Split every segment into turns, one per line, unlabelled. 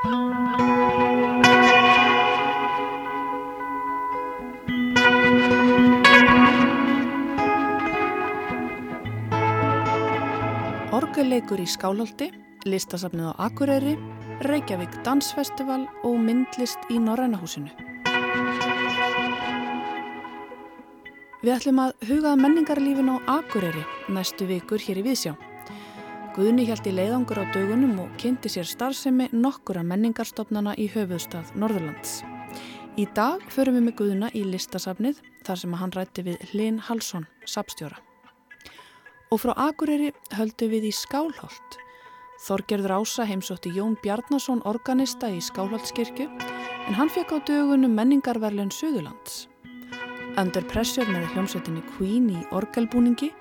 Orgelleikur í Skálholti, listasafnið á Akureyri, Reykjavík Dansfestival og myndlist í Norrænahúsinu. Við ætlum að hugað menningarlífin á Akureyri næstu vikur hér í Vísjá. Guðni hjælti leiðangur á dögunum og kynnti sér starfsemi nokkura menningarstofnana í höfuðstað Norðurlands. Í dag förum við með Guðna í listasafnið þar sem hann rætti við Linn Halsson, sapstjóra. Og frá Akureyri höldu við í Skálholt. Þorgerður Ása heimsótti Jón Bjarnason organista í Skálholtskirkju en hann fekk á dögunum menningarverlun Suðurlands. Under Pressure með hljómsveitinni Queen í orgelbúningi,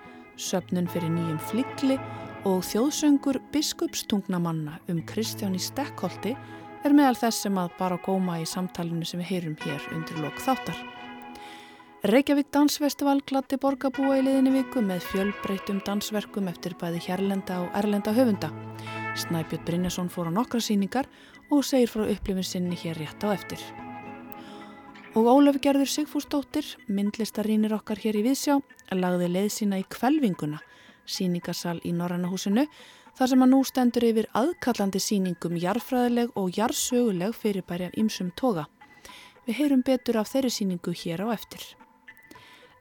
söpnun fyrir nýjum flikli og þjóðsöngur biskupstungnamanna um Kristján í Stekkholti er meðal þess sem að bara góma í samtalinu sem við heyrum hér undir lok þáttar. Reykjavík Dansfestival glatti borgarbúa í liðinni viku með fjölbreytum dansverkum eftir bæði hérlenda og erlenda höfunda. Snæbjörn Brynjason fór á nokkra síningar og segir frá upplifin sinni hér rétt á eftir. Og Ólaf Gerður Sigfúsdóttir, myndlistarínir okkar hér í Viðsjá, lagði leið sína í kvelvinguna, síningarsal í Norrannahúsinu, þar sem að nú stendur yfir aðkallandi síningum jarfræðileg og jarsöguleg fyrirbæri af ymsum toga. Við heyrum betur af þeirri síningu hér á eftir.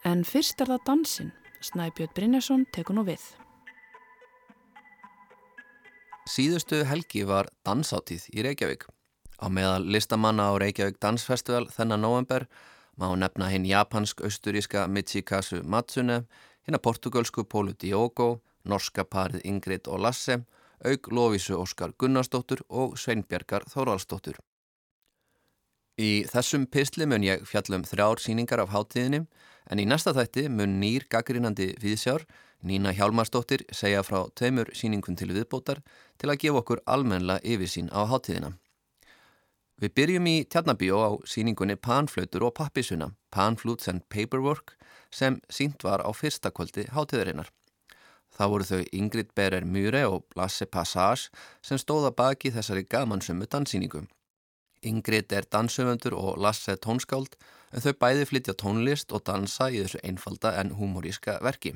En fyrst er það dansin. Snæbjörn Brynjarsson tekur nú við.
Síðustu helgi var dansáttíð í Reykjavík. Á meðal listamanna á Reykjavík Dansfestival þennan november má nefna hinn japansk-austuríska Michikazu Matsune, hinn að portugalsku Pólu Diogo, norska parið Ingrid og Lasse, auk Lóvísu Óskar Gunnarsdóttur og Sveinbjörgar Þórvaldsdóttur. Í þessum pisli mun ég fjallum þrjár síningar af hátíðinni En í næsta þætti mun nýr gaggrínandi viðsjár Nína Hjálmarsdóttir segja frá tveimur síningum til viðbótar til að gefa okkur almenna yfirsín á hátíðina. Við byrjum í Tjarnabíó á síningunni Panflautur og Pappisuna, Panflutes and Paperwork sem sínt var á fyrsta kvöldi hátíðarinnar. Það voru þau Ingrid Berer Mure og Lasse Passage sem stóða baki þessari gamansömmu danssíningum. Ingrid er dansöfundur og Lasse tónskáld en þau bæði flytja tónlist og dansa í þessu einfalda en humoríska verki.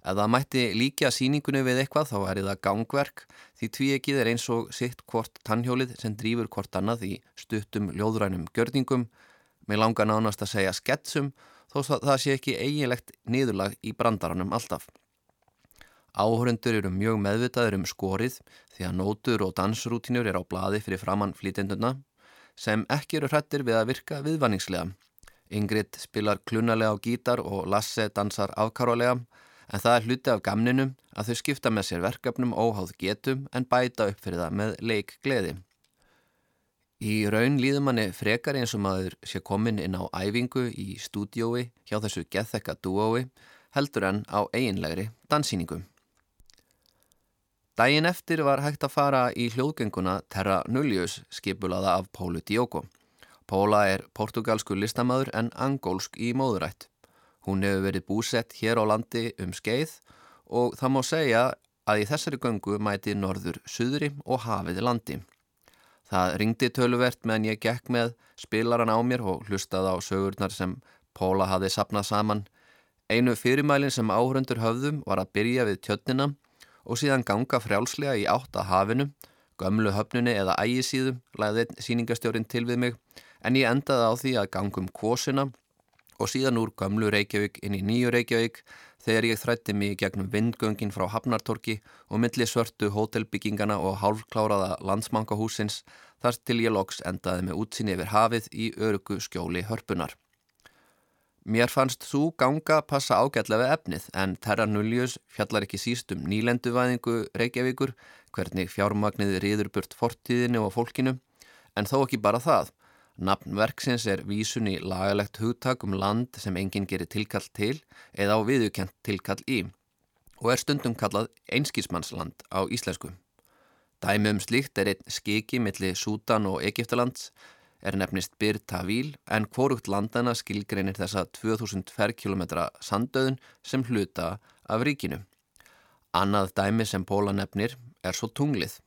Ef það mætti líka síningunni við eitthvað þá er það gangverk því tvíegið er eins og sitt hvort tannhjólið sem drýfur hvort annað í stuttum ljóðrænum görningum með langa nánast að segja sketsum þó það sé ekki eiginlegt niðurlag í brandaranum alltaf. Áhörundur eru mjög meðvitaður um skorið því að nótur og dansrútinur er á bladi fyrir framann flítenduna sem ekki eru hrættir við að virka viðvanningslega. Ingrid spilar klunalega á gítar og Lasse dansar afkarólega en það er hluti af gamninum að þau skipta með sér verkefnum óháð getum en bæta upp fyrir það með leik gleði. Í raun líður manni frekar eins og maður sé komin inn á æfingu í stúdiói hjá þessu gethekka dúói heldur en á eiginlegri dansýningu. Dægin eftir var hægt að fara í hljóðgenguna Terra Nullius skipulaða af Pólu Diogo. Póla er portugalsku listamöður en angólsk í móðurætt. Hún hefur verið búsett hér á landi um skeið og það má segja að í þessari göngu mæti norður suðri og hafiði landi. Það ringdi töluvert meðan ég gekk með spilaran á mér og hlustaði á sögurnar sem Póla hafi sapnað saman. Einu fyrirmælin sem áhörundur höfðum var að byrja við tjötnina og síðan ganga frjálslega í átt að hafinu, gömlu höfnunni eða ægisíðu, læði síningastjórin til við mig, en ég endaði á því að gangum kvosina og síðan úr gömlu Reykjavík inn í nýju Reykjavík þegar ég þrætti mig gegnum vindgöngin frá Hafnartorki og milli svörtu hótelbyggingana og hálfkláraða landsmankahúsins þar til ég loks endaði með útsinni yfir hafið í örugu skjóli hörpunar. Mér fannst þú ganga passa ágætlega efnið en Terra Nullius fjallar ekki síst um nýlenduvæðingu Reykjavíkur, hvernig fjármagnið riður burt fortíðinu og fólkinu, en þó ekki bara það. Nafnverksins er vísun í lagalegt hugtak um land sem enginn gerir tilkall til eða á viðukent tilkall í og er stundum kallað einskísmannsland á íslensku. Dæmi um slíkt er einn skiki millir Sútan og Egiptalands er nefnist Bir Tawil en hvorugt landana skilgreinir þessa 2000 ferrkilometra sandauðun sem hluta af ríkinu. Annað dæmi sem Póla nefnir er svo tunglið.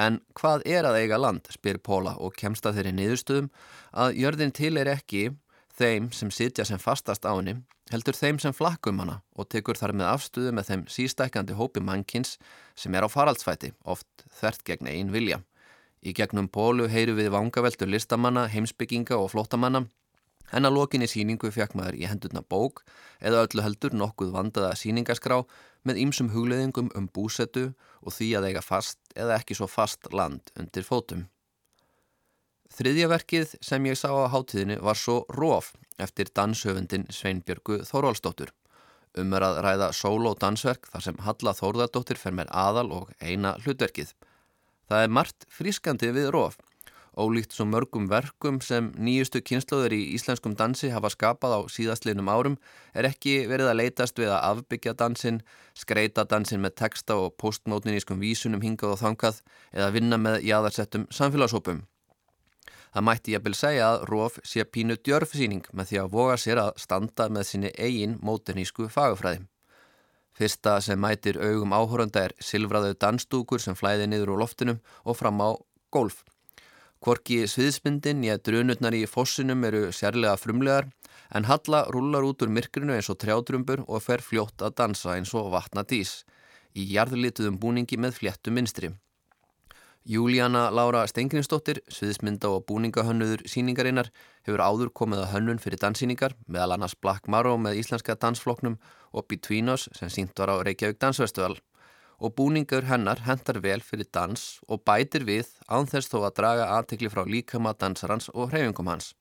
En hvað er að eiga land, spyr Póla og kemst að þeirri niðurstöðum að jörðin til er ekki þeim sem sitja sem fastast á henni, heldur þeim sem flakkum hana og tekur þar með afstuðu með þeim sístækandi hópi mannkins sem er á faraldsfæti, oft þert gegn einn vilja. Í gegnum Pólu heyru við vangaveltur listamanna, heimsbygginga og flótamanna en að lokinni síningu fekk maður í hendurna bók eða öllu heldur nokkuð vandaða síningaskrá með ýmsum hugleðingum um búsetu og því að eiga fast eða ekki svo fast land undir fótum. Þriðja verkið sem ég sá á hátíðinu var svo Róf eftir danshöfundin Sveinbjörgu Þórólsdóttur. Umar að ræða solo dansverk þar sem Halla Þórðardóttir fer með aðal og eina hlutverkið. Það er margt frískandi við Róf. Ólíkt svo mörgum verkum sem nýjustu kynnslóður í íslenskum dansi hafa skapað á síðastlinnum árum er ekki verið að leitast við að afbyggja dansin, skreita dansin með texta og postmótninískum vísunum hingað og þangað eða vinna með jáðarsettum samfélagshópum. Það mætti ég að byrja segja að Róf sé pínu djörfsýning með því að voga sér að standa með sinni eigin móternísku fagafræði. Fyrsta sem mætir augum áhóranda er silfraðau dansdúkur sem flæði niður úr loftinum og fram á golf. Kvorki sviðsmyndin ég drunutnar í fossinum eru sérlega frumlegar en Halla rúlar út úr myrkrinu eins og trjádrumbur og fer fljótt að dansa eins og vatna dís í jarðlituðum búningi með fléttu minstri. Júlíana Laura Stengrinsdóttir, sviðismynda og búningahönnuður síningarinnar, hefur áður komið að hönnun fyrir danssíningar, meðal annars Black Marrow með íslenska dansfloknum og Between Us sem sínt var á Reykjavík Dansfestival. Og búningur hennar hendar vel fyrir dans og bætir við ánþess þó að draga aðtekli frá líkama dansarans og hreyfingum hans.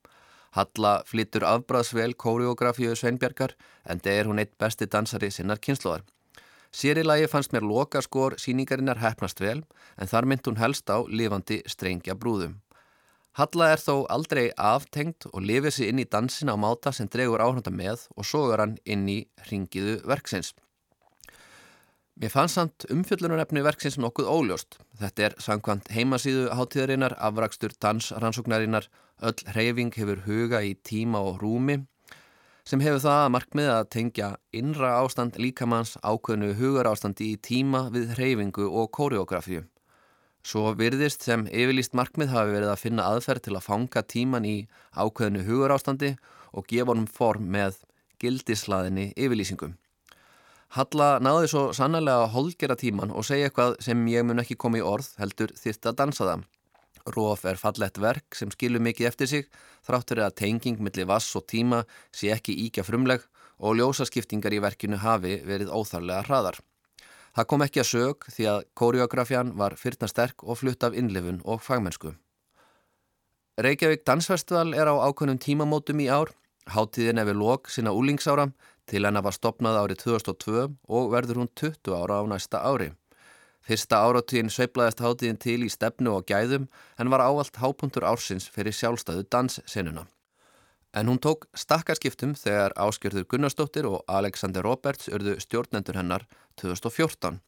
Halla flyttur afbræðsvel kóriografíu Sveinbjarkar en það er hún eitt besti dansari sinnar kynnslóðar. Sérilagi fannst mér loka skor síningarinnar hefnast vel en þar mynd hún helst á lifandi strengja brúðum. Halla er þó aldrei aftengt og lifir sér inn í dansina á máta sem dregur áhanda með og sogar hann inn í ringiðu verksins. Mér fannst samt umfjöllunarefni verksins nokkuð óljóst. Þetta er sangkvæmt heimasíðu hátíðarinnar, afrakstur dansrannsóknarinnar, öll hreyfing hefur huga í tíma og rúmi sem hefur það að markmiða að tengja innra ástand líkamanns ákveðnu hugar ástandi í tíma við hreyfingu og kóriografíu. Svo virðist sem yfirlýst markmið hafi verið að finna aðferð til að fanga tíman í ákveðnu hugar ástandi og gefa honum form með gildislaðinni yfirlýsingum. Halla náði svo sannlega að holgera tíman og segja eitthvað sem ég mun ekki koma í orð heldur þýrt að dansa það. Róf er fallett verk sem skilur mikið eftir sig, þráttur er að tenging millir vass og tíma sé ekki íkja frumleg og ljósaskiptingar í verkinu hafi verið óþarlega hraðar. Það kom ekki að sög því að koreografjan var fyrna sterk og flutt af innlifun og fagmennsku. Reykjavík Dansfestival er á ákveðnum tímamótum í ár. Háttíðin er við lok sinna úlingsára til hennar var stopnað árið 2002 og verður hún 20 ára á næsta ári. Fyrsta áratvíðin sveiplaðist hátíðin til í stefnu og gæðum en var ávalt hápuntur ársins fyrir sjálfstæðu danssennuna. En hún tók stakkarskiptum þegar Áskjörður Gunnarsdóttir og Alexander Roberts urðu stjórnendur hennar 2014.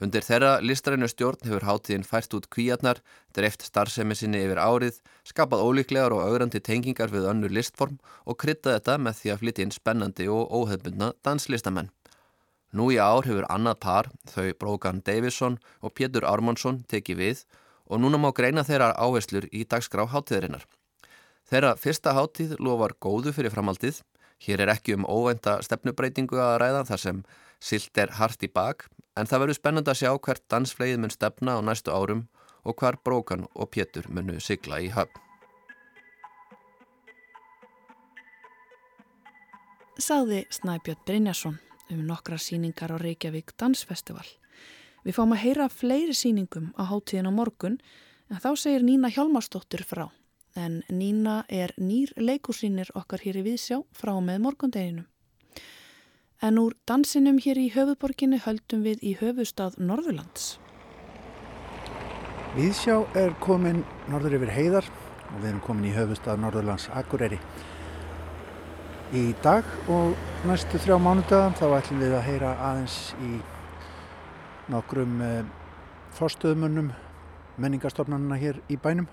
Undir þeirra listarinnu stjórn hefur hátíðin fært út kvíarnar, dreift starfsemi sinni yfir árið, skapað ólíklegar og augrandi tengingar við önnur listform og kryttað þetta með því að flytja inn spennandi og óhefbundna danslistamenn. Nú í ár hefur annað par, þau Brógan Davison og Pétur Ármannsson tekið við og núna má greina þeirra áherslur í dagskrá háttíðarinnar. Þeirra fyrsta háttíð lofar góðu fyrir framhaldið. Hér er ekki um óvenda stefnubreitingu að ræða þar sem silt er hart í bak en það verður spennand að sjá hvert dansflegið mun stefna á næstu árum og hvar Brógan og Pétur munu sigla í höfn.
Sáði Snæbjörn Brynjarsson um nokkra síningar á Reykjavík Dansfestival. Við fáum að heyra fleiri síningum á hátíðin á morgun en þá segir Nína Hjálmarsdóttir frá. En Nína er nýr leikursýnir okkar hér í Vísjá frá með morgundeginu. En úr dansinum hér í höfuborginni höldum við í höfustad Norðurlands.
Vísjá er komin norður yfir heiðar og við erum komin í höfustad Norðurlands Akureyri. Í dag og næstu þrjá mánudagan þá ætlum við að heyra aðeins í nokkrum eh, fórstöðumönnum menningarstofnanuna hér í bænum.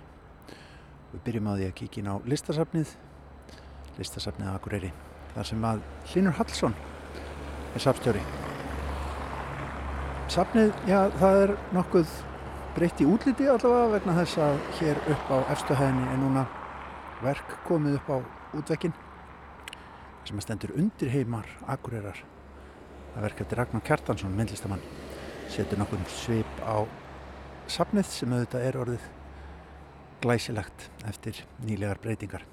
Við byrjum á því að kíkja inn á listasafnið, listasafnið Akureyri, þar sem að Linur Hallsson safstjóri. Safnið, já, það er nokkuð breytt í útliti allavega vegna þess að hér upp á efstuhæðinni er núna verk komið upp á útvekkin sem stendur undir heimar Akureyrar að verka til Ragnar Kjartansson, myndlistamann setur nokkur svip á sapnið sem auðvitað er orðið glæsilegt eftir nýlegar breytingar.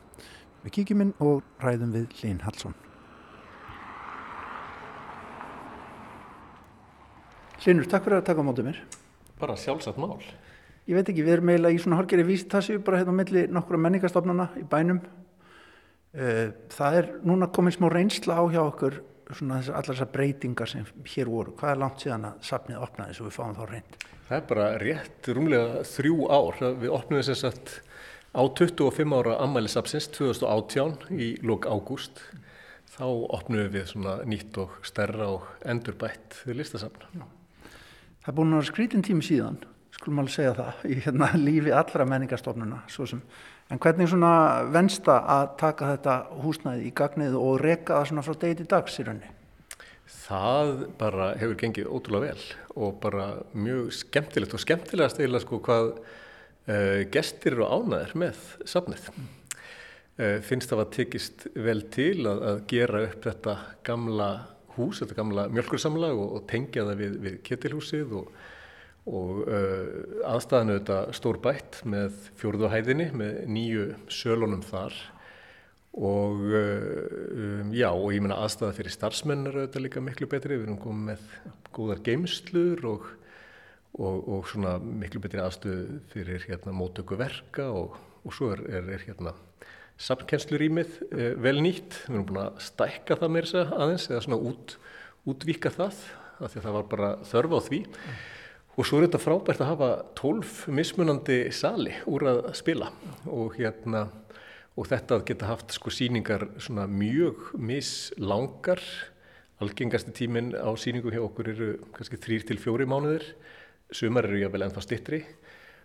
Við kíkjum inn og ræðum við Lín Hallsson. Línur, takk fyrir að taka á mótið mér.
Bara sjálfsagt mál.
Ég veit ekki, við erum eiginlega í svona hálgeri vísitassu bara hérna á milli nokkura menningastofnana í bænum. Eh, það er núna komið smá reynsla á hjá okkur svona þess, allar þessar breytingar sem hér voru. Hvað er langt síðan að sapnið opnaði svo við fáum þá reynd?
Það er bara rétt rúmlega þrjú ár. Við opnum þess að á 25 ára ammælisapsins 2018 í lók ágúst þá opnum við svona nýtt og stærra og endurbætt listasafna.
Það er búin að vera skrítin tími síðan, skulum alveg segja það, í hérna, lífi allra menningarstofnuna. En hvernig svona vensta að taka þetta húsnæði í gagnið og reka það svona frá degi til dags í rauninni?
Það bara hefur gengið ótrúlega vel og bara mjög skemmtilegt og skemmtilegast eiginlega sko hvað uh, gestir eru ánaðir með safnið. Uh, finnst það að tekist vel til að, að gera upp þetta gamla hús, þetta gamla mjölkursamlag og, og tengja það við, við ketilhúsið og, og uh, aðstæðanu þetta stór bætt með fjórðuhæðinni með nýju sölunum þar. Og uh, um, já og ég menna aðstæða fyrir starfsmennar auðvitað líka miklu betri, við erum komið með góðar geimslur og, og svona miklu betri aðstöð fyrir hérna mótöku verka og svo er, er, er hérna samkennslurýmið eh, vel nýtt, við erum búin að stækka það segja aðeins eða svona út, útvíka það af því að það var bara þörf á því. Mm. og svo er þetta frábært að hafa tólf mismunandi sali úr að spila. Og hérna og þetta að geta haft sko síningar svona mjög mislangar. Algengasti tímin á síningu hjá okkur eru kannski þrýr til fjóri mánuðir. Sumar eru jáfnvel ennþá stittri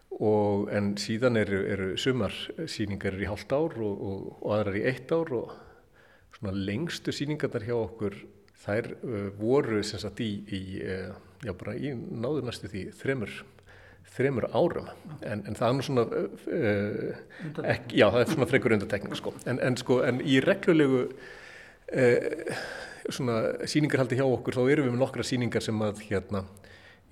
Og, en síðan eru, eru sumar síningar í hálft ár og, og, og aðrar í eitt ár og svona lengstu síningarnar hjá okkur þær uh, voru sem sagt í, í, uh, já bara í náður næstu því þremur, þremur árum. En, en það er nú svona, uh, ekki, já það er svona frekur undartekning sko. En, en sko en í reglulegu svona síningarhaldi hjá okkur þá eru við með nokkra síningar sem að hérna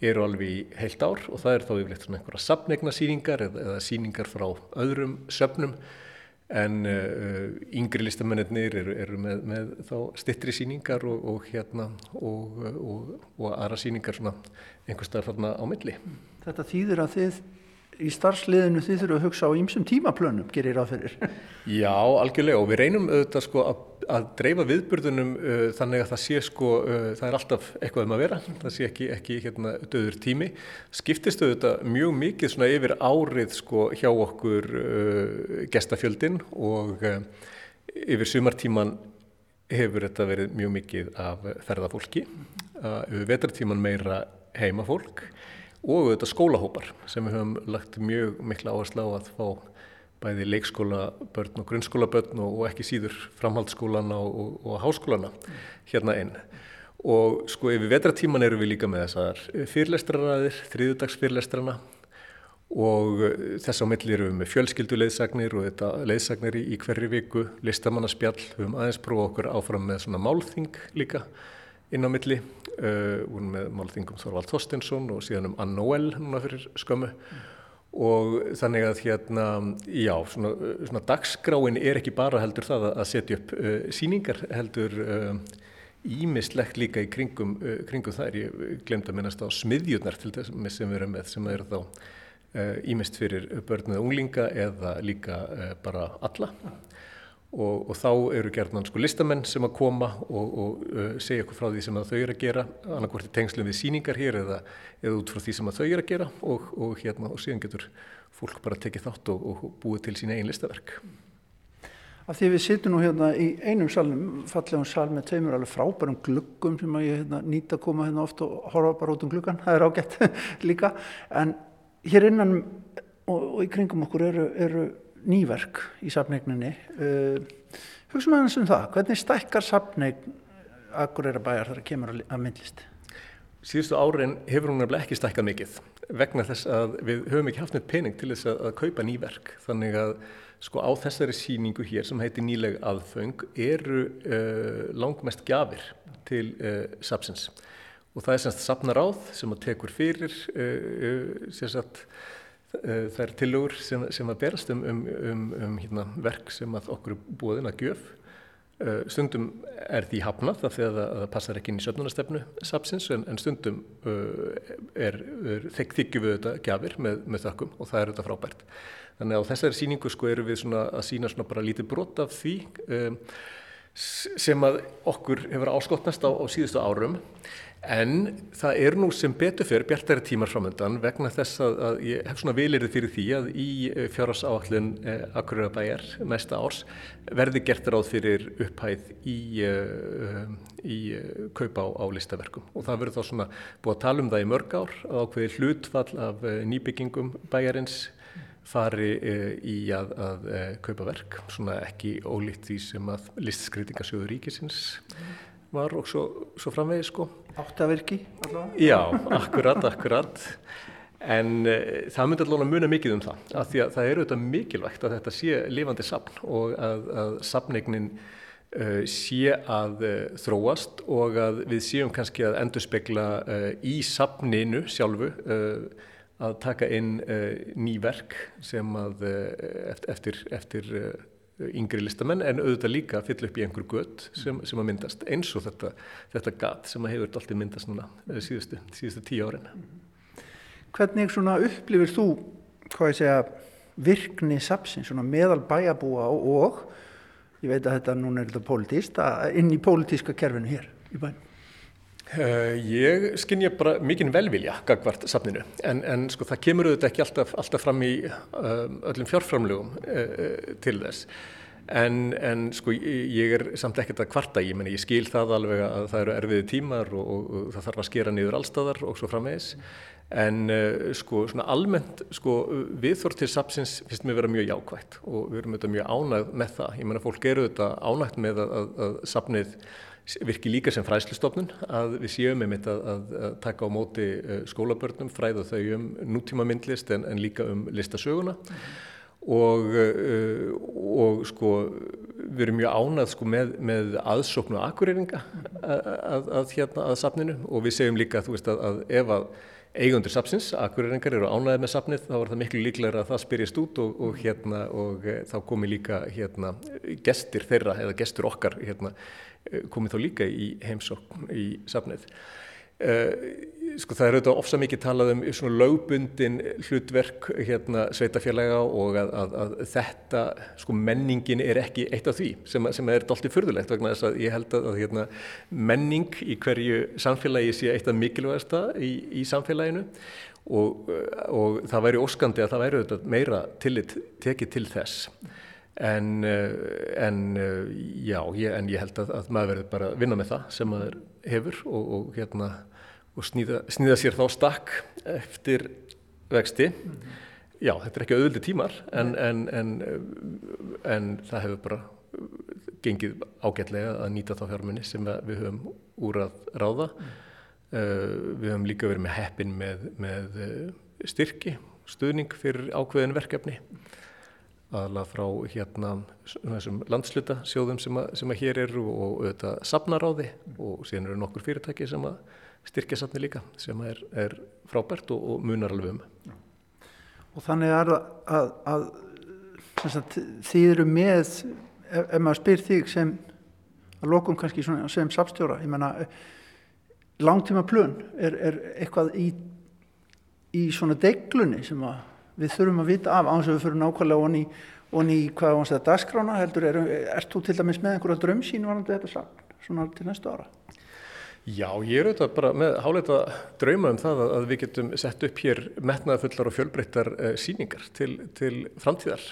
eru alveg í heilt ár og það er þá yfirleitt svona einhverja sapnegna síningar eða, eða síningar frá öðrum söpnum en uh, yngri listamennir eru, eru með, með þá stittri síningar og, og hérna og, og, og aðra síningar svona einhverstaðar þarna á milli.
Þetta þýðir að þið í starfsliðinu þið þurfum að hugsa á ýmsum tímaplönum, gerir það fyrir.
Já, algjörlega og við reynum auðvitað sko að, að dreifa viðburðunum uh, þannig að það sé sko, uh, það er alltaf eitthvað um að vera, það sé ekki, ekki hérna döður tími. Skiptist auðvitað mjög mikið svona yfir árið sko hjá okkur uh, gestafjöldin og uh, yfir sumartíman hefur þetta verið mjög mikið af ferðafólki, uh, yfir vetartíman meira heimafólk og þetta skólahópar sem við höfum lagt mjög mikla áherslu á að fá bæði leikskólabörn og grunnskólabörn og, og ekki síður framhaldsskólana og, og, háskólana hérna inn. Og sko yfir vetratíman eru við líka með þessar fyrirlestraræðir, þriðudagsfyrirlestrana og þess á milli eru við með fjölskyldu leiðsagnir og þetta leiðsagnir í, í hverju viku, listamannaspjall, við höfum aðeins prófa okkur áfram með svona málþing líka inn á milli uh, með málþingum Þorvald Þorstensson og síðan um Annoel núna fyrir skömmu mm. Og þannig að hérna, já, svona, svona dagskráin er ekki bara heldur það að setja upp uh, síningar heldur ímislegt uh, líka í kringum, uh, kringum þær, ég glemd að minnast á smiðjurnar til þess sem við erum með sem eru þá ímist fyrir börnuð unglinga eða líka bara alla Og, og þá eru gerðan sko listamenn sem að koma og, og uh, segja okkur frá því sem þau eru að gera annarkvort í tengslum við síningar hér eða, eða út frá því sem þau eru að gera og, og hérna og síðan getur fólk bara tekið þátt og búið til sína einn listaverk.
Af því við sittum nú hérna í einum salnum fallegum sal með tveimur alveg frábærum gluggum sem að ég hérna, nýta að koma hérna oft og horfa bara út um gluggan, það er ágætt líka. En hér innan og í kringum okkur eru, eru nýverk í safneigninni uh, hugsa maður eins um það hvernig stækkar safneign Akureyra bæjar þar að kemur að myndlist?
síðustu árin hefur hún nefnilega ekki stækkað mikið vegna þess að við höfum ekki haft neitt pening til þess að, að kaupa nýverk þannig að sko á þessari síningu hér sem heiti nýleg aðföng eru uh, langmest gafir til uh, sapsins og það er semst sapnaráð sem að tekur fyrir uh, sagt, þær tilugur sem, sem að berast um, um, um, um hérna, verk sem að okkur búin að gjöf Eh, stundum er því hafnað af því að það passar ekki inn í söfnunastefnu sapsins en, en stundum uh, er, er þekk þykju við þetta gafir með, með þökkum og það er þetta frábært. Þannig að á þessari síningu sko eru við að sína svona bara lítið brot af því sem að okkur hefur áskotnast á, á síðustu árum En það er nú sem betur fyrir bjartæri tímar framöndan vegna þess að, að ég hef svona vilirði fyrir því að í eh, fjárhásáallun eh, Akureyra næsta árs verði gert ráð fyrir upphæð í, uh, í uh, kaupa á, á listaverkum. Og það verður þá svona búið að tala um það í mörg ár að ákveði hlutfall af uh, nýbyggingum bæjarins fari í að, að kaupa verk, svona ekki ólíkt því sem að listskritingasjóður ríkisins var og svo, svo framvegið sko.
Áttaverki allavega?
Já, akkurat, akkurat. En uh, það myndi allavega muna mikið um það, af því að það eru auðvitað mikilvægt að þetta sé lifandi sapn og að, að sapnegnin uh, eh, sé að uh, þróast og að við séum kannski að endurspegla í sapninu sjálfu að taka inn ný verk sem að eftir, eftir yngri listamenn en auðvitað líka að fylla upp í einhver gött sem, sem að myndast eins og þetta, þetta gat sem að hefur alltaf myndast núna eh, síðustu, síðustu tíu árin.
Hvernig svona upplifir þú, hvað ég segja, virkni sapsin, svona meðal bæjabúa og, ég veit að þetta núna er þetta pólitíst, inn í pólitíska kerfinu hér í bænum?
Uh, ég skinnja bara mikinn velvilja gagvart safninu. En, en sko það kemur auðvitað ekki alltaf, alltaf fram í uh, öllum fjárframlugum uh, til þess. En, en sko ég er samt ekkert að kvarta. Ég, meni, ég skil það alveg að það eru erfiði tímar og, og, og það þarf að skera niður allstæðar og svo framvegis. En sko svona almennt sko viðþór til sapsins finnst mér vera mjög jákvægt og við erum auðvitað mjög ánægð með það. Ég menna fólk eru auðvitað ánægt með að, að, að sapnið virki líka sem fræslistofnun að við séum einmitt að, að, að taka á móti eh, skólabörnum, fræða þau um nútíma myndlist en, en líka um listasöguna mm -hmm. og, uh, og sko við erum mjög ánað sko með, með aðsóknu og akkurýringa að, að hérna að safninu og við segjum líka þú veist að ef að eigundur sapsins, akkurýringar eru ánæðið með sapnið þá er það miklu líklega að það spyrjast út og, og hérna og e, þá komi líka hérna gestir þeirra eða gestur okkar hérna Eh, komið þá líka í heimsókn í safnið. Uh, sko það er auðvitað ofsa mikið talað um svona lögbundin hlutverk hérna sveitafélaga og að, að, að þetta sko menningin er ekki eitt af því sem, sem er doldið fyrðulegt vegna þess að ég held að, að hérna, menning í hverju samfélagi sé eitt af mikilvægasta í, í samfélaginu og, og það væri óskandi að það væri auðvitað meira tillit tekið til þess. En, eh, en eh, já, ég, en ég held að, að maður verður bara að vinna með það sem maður hefur og, og, hérna, og sníða, sníða sér þá stakk eftir vexti. Mm -hmm. Já, þetta er ekki auðvöldi tímar en, en það hefur bara gengið ágætlega að nýta þá fjármunni sem við höfum úr að ráða. Mm. Uh, við höfum líka verið með heppin með, með styrki, stuðning fyrir ákveðin verkefni aðlað frá hérna þessum landsluta sjóðum sem að, sem að hér eru og auðvitað sapnaráði og síðan eru nokkur fyrirtæki sem að styrkja sapni líka sem er, er frábært og, og munar alveg um.
Og þannig er að, að, að þið eru með, ef, ef maður spyr þig sem að lokum kannski sem sapstjóra, ég menna langtíma plön er, er eitthvað í, í svona deglunni sem að við þurfum að vita af ánþess að við fyrir nákvæmlega onni, onni hvað var það dagskrána heldur, er, ert þú til dæmis með einhverja drömsín varandi þetta saman, svona til næstu ára?
Já, ég er auðvitað bara með háleita drauma um það að við getum sett upp hér metnaðafullar og fjölbreyttar uh, síningar til, til framtíðar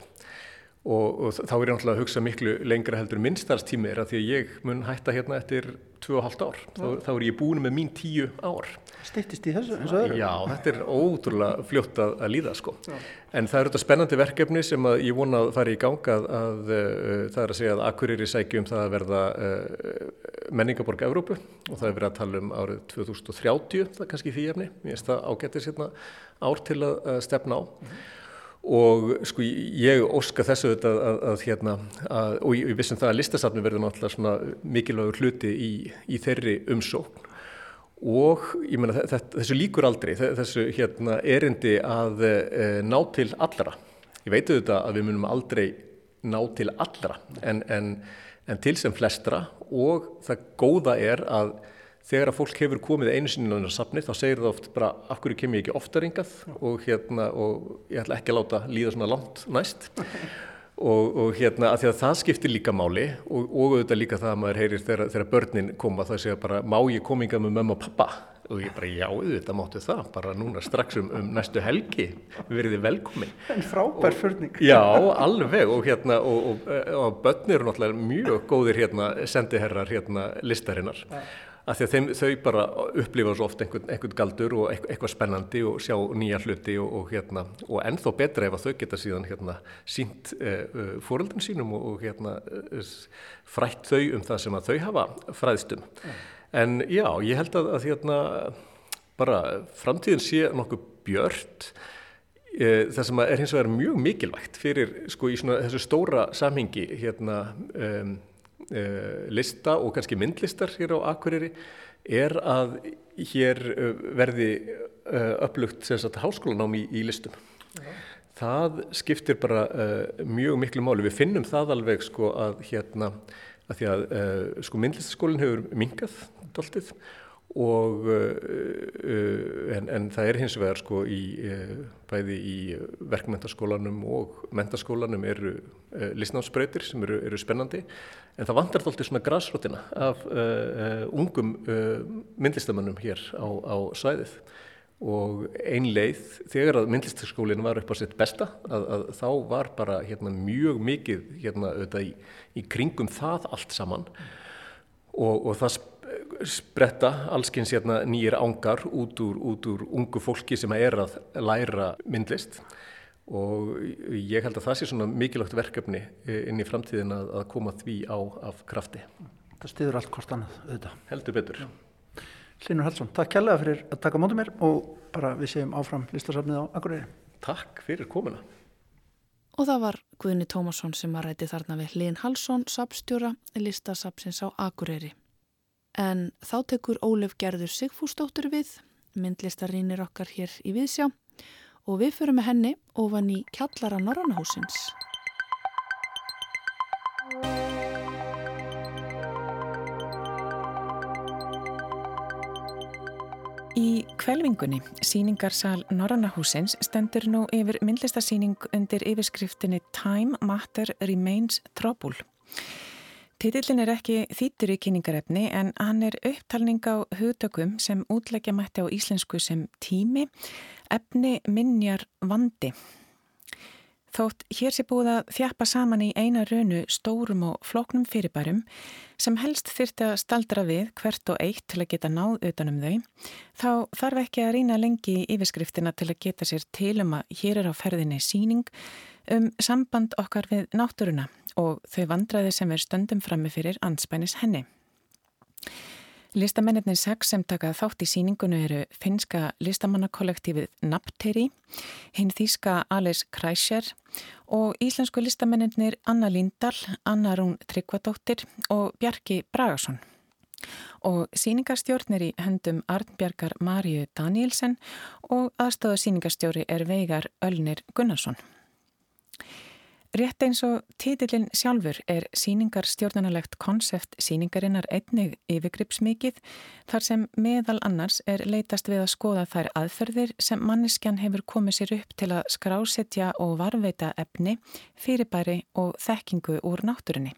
og, og þá er ég náttúrulega að hugsa miklu lengra heldur minnstarfstími er að því að ég mun hætta hérna eftir 2,5 ár. Þá, þá er ég búin með mín 10 ár.
Steittist í þessu öðru?
Já, þetta er ótrúlega fljótt að, að líða sko. Já. En það eru þetta spennandi verkefni sem ég vona að fara í ganga að, að uh, það er að segja að Akureyri sækjum það að verða uh, menningaborg Evrópu og það er verið að tala um árið 2030, það er kannski því efni. Ég veist það ágættir sérna ár til að, að stefna á. Mm -hmm og sko ég óska þessu að, að, að hérna að, og ég vissum það að listasafni verður náttúrulega svona mikilvægur hluti í, í þeirri umsókn. Og ég menna þessu líkur aldrei þessu hérna erindi að e, ná til allra. Ég veit auðvitað að við munum aldrei ná til allra en, en, en til sem flestra. Og það góða er að þegar að fólk hefur komið einu sinni á safni þá segir það oft bara af hverju kem ég ekki oftar yngað og, hérna, og ég ætla ekki að láta líða svona langt næst. Og, og hérna að því að það skiptir líka máli og, og auðvitað líka það að maður heyrir þegar, þegar börnin koma það segja bara má ég koma yngað með mömmu og pappa? Og ég bara já auðvitað máttu það bara núna strax um, um næstu helgi. Við verðum velkomin.
En frábær förning
já alveg. Og hérna og börnir eru náttúrulega mjög góðir hérna sendiherrar hérna listarinnar. Ja að því að þeim, þau bara upplifa svo oft einhvern, einhvern galdur og eitthvað spennandi og sjá nýja hluti og, og, hérna, og ennþá betra ef að þau geta síðan hérna, sínt uh, eh, eh, fóröldum sínum og, og hérna, uh, frætt þau um það sem að þau hafa fræðstum. Mm. En já, ég held að, að hérna, bara framtíðin sé nokkuð björnt það sem er hins vegar mjög mikilvægt fyrir sko í svona þessu stóra samhengi hérna um, lista og kannski myndlistar hér á Akureyri er að hér uh, verði uh, upplugt háskólanám í, í listum. Ja. Það skiptir bara mjög miklu máli. Við finnum það alveg sko að hérna að því að sko myndlistaskólinn hefur mingað doltið og en, en það er hins vegar sko í bæði í verkmyndaskólanum og mentaskólanum eru listnámsbreytir sem eru, eru spennandi en það vantar þóltið svona græsrótina af uh, ungum uh, myndlistamannum hér á, á svæðið. Og ein leið þegar að myndlistaskólinn var upp á sitt besta að, að þá var bara hérna, mjög mikið hérna, í, í kringum það allt saman. Og, og það spretta allskins hérna, nýjir ángar út úr, út úr ungu fólki sem er að læra myndlist og ég held að það sé svona mikilvægt verkefni eh, inn í framtíðin að, að koma því á af krafti.
Það stiður allt hvort annað auðvitað.
Heldur betur.
Linur Hallsson, takk kærlega fyrir að taka mótið mér og bara við séum áfram listasafnið á Akureyri.
Takk fyrir komuna.
Og það var Guðni Tómasson sem að ræti þarna við Lin Hallsson, sapstjóra, listasapsins á Akureyri. En þá tekur Ólef Gerður Sigfúsdóttur við, myndlistarínir okkar hér í Viðsjá og við förum með henni ofan í kjallara Norrannahúsins. Í kvelvingunni, síningarsal Norrannahúsins, stendur nú yfir myndlistasíning undir yfirskriftinni Time Matter Remains Trouble. Títillin er ekki þýttur í kynningarefni en hann er upptalning á hugtökum sem útleggja mætti á íslensku sem tími, efni, minjar, vandi. Þótt hér sé búið að þjappa saman í eina raunu stórum og floknum fyrirbærum sem helst þyrti að staldra við hvert og eitt til að geta náð utanum þau, þá þarf ekki að rýna lengi í yfirskriftina til að geta sér til um að hér er á ferðinni síning um samband okkar við náttúruna og þau vandraði sem er stöndum frammi fyrir anspænis henni. Listamennirni sex sem takað þátt í síningunu eru finska listamannakollektífið Napteri, hinn þýska Alice Kreischer og íslensku listamennirnir Anna Lindahl, Anna Rún Tryggvadóttir og Bjarki Bragason. Og síningarstjórnir í höndum Arnbjarkar Marju Danielsen og aðstöðu síningarstjóri er Veigar Ölnir Gunnarsson. Rétt eins og títillin sjálfur er síningar stjórnanalegt konsept síningarinnar einnig yfirgripsmikið þar sem meðal annars er leitast við að skoða þær aðferðir sem manneskjan hefur komið sér upp til að skrásetja og varveita efni, fyrirbæri og þekkingu úr náttúrunni.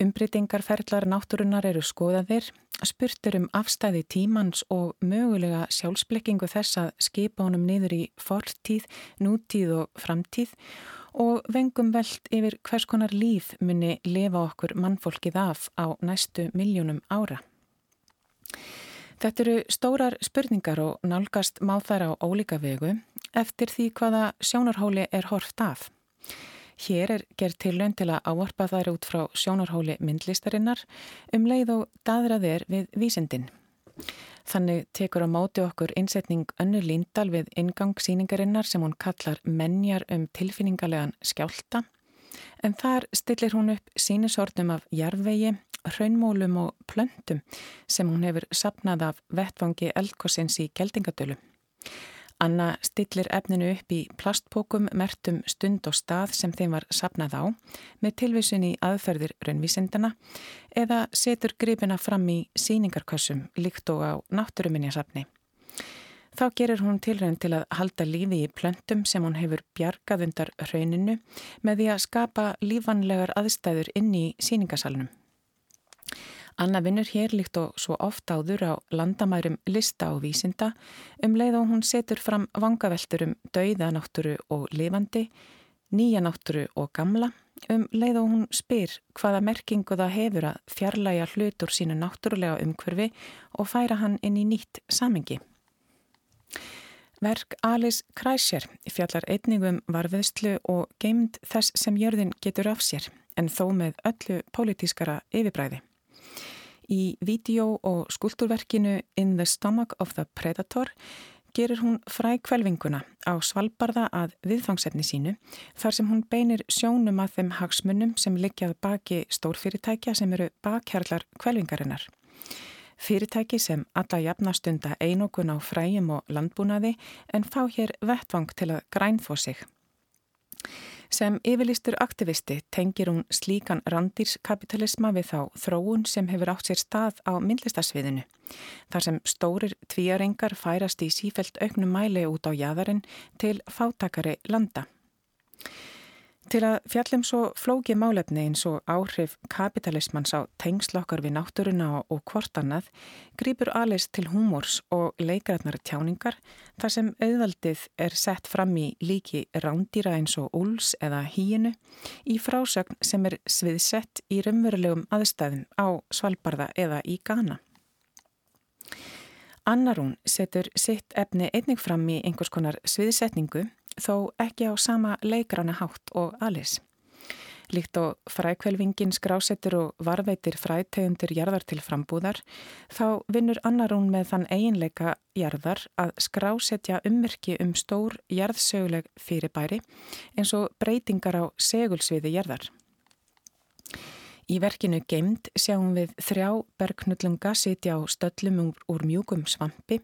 Umbreytingarferðlar náttúrunar eru skoðaðir, spurtur um afstæði tímans og mögulega sjálfsblekkingu þess að skipa honum niður í fortíð, nútíð og framtíð og vengum veld yfir hvers konar líf muni lifa okkur mannfólkið af á næstu miljónum ára. Þetta eru stórar spurningar og nálgast má þær á ólíka vegu eftir því hvaða sjónarhóli er horft af. Hér er gerð til laun til að áarpa þær út frá sjónarhóli myndlistarinnar um leið og daðrað er við vísendin. Þannig tekur á móti okkur innsetning önnu líndal við ingangsýningarinnar sem hún kallar menjar um tilfinningarlegan skjálta en þar stillir hún upp sínisortum af jarðvegi, hraunmólum og plöntum sem hún hefur sapnað af vettvangi eldkossins í Geldingadölu. Anna stillir efninu upp í plastpókum mertum stund og stað sem þeim var sapnað á með tilvísun í aðferðir raunvísindana eða setur gripina fram í síningarkassum líkt og á náttúruminjasapni. Þá gerir hún tilraun til að halda lífi í plöntum sem hún hefur bjargað undar rauninu með því að skapa lífanlegar aðstæður inn í síningasalunum. Anna vinnur hér líkt og svo oft áður á landamærum lista og vísinda um leið og hún setur fram vangaveltur um dauðanátturu og lifandi, nýjanátturu og gamla um leið og hún spyr hvaða merkingu það hefur að fjarlæga hlutur sínu náttúrulega umhverfi og færa hann inn í nýtt samengi. Verk Alice Kreischer fjallar einningum varfiðslu og geimd þess sem jörðin getur af sér en þó með öllu pólitískara yfirbræði. Í vídeo og skulturverkinu In the Stomach of the Predator gerir hún frækvelvinguna á svalbarða að viðfangsefni sínu þar sem hún beinir sjónum að þeim hagsmunum sem liggjað baki stórfyrirtækja sem eru bakhjarlar kvelvingarinnar. Fyrirtæki sem alla jafnastunda einokun á fræjum og landbúnaði en fá hér vettvang til að grænfó sig. Sem yfirlistur aktivisti tengir hún slíkan randýrskapitalisma við þá þróun sem hefur átt sér stað á myndlistasviðinu. Þar sem stórir tvíarengar færast í sífelt auknum mæli út á jæðarinn til fátakari landa. Til að fjallum svo flóki málefni eins og áhrif kapitalismans á tengslokkar við náttúruna og hvort annað grýpur Alice til húmors og leikrætnar tjáningar þar sem auðvaldið er sett fram í líki rándýra eins og úls eða híinu í frásögn sem er sviðsett í raunverulegum aðstæðum á Svalbardha eða í Ghana. Annarún setur sitt efni einnig fram í einhvers konar sviðsetningu þó ekki á sama leikrána hátt og Alice. Líkt og frækvelvingin skrásetur og varveitir frætegundir jarðar til frambúðar, þá vinnur annarún með þann eiginleika jarðar að skrásetja ummerki um stór jarðsöguleg fyrirbæri eins og breytingar á segulsviði jarðar. Í verkinu Gemd sjáum við þrjá bergknullunga sitja á stöllum úr, mjúkum svampi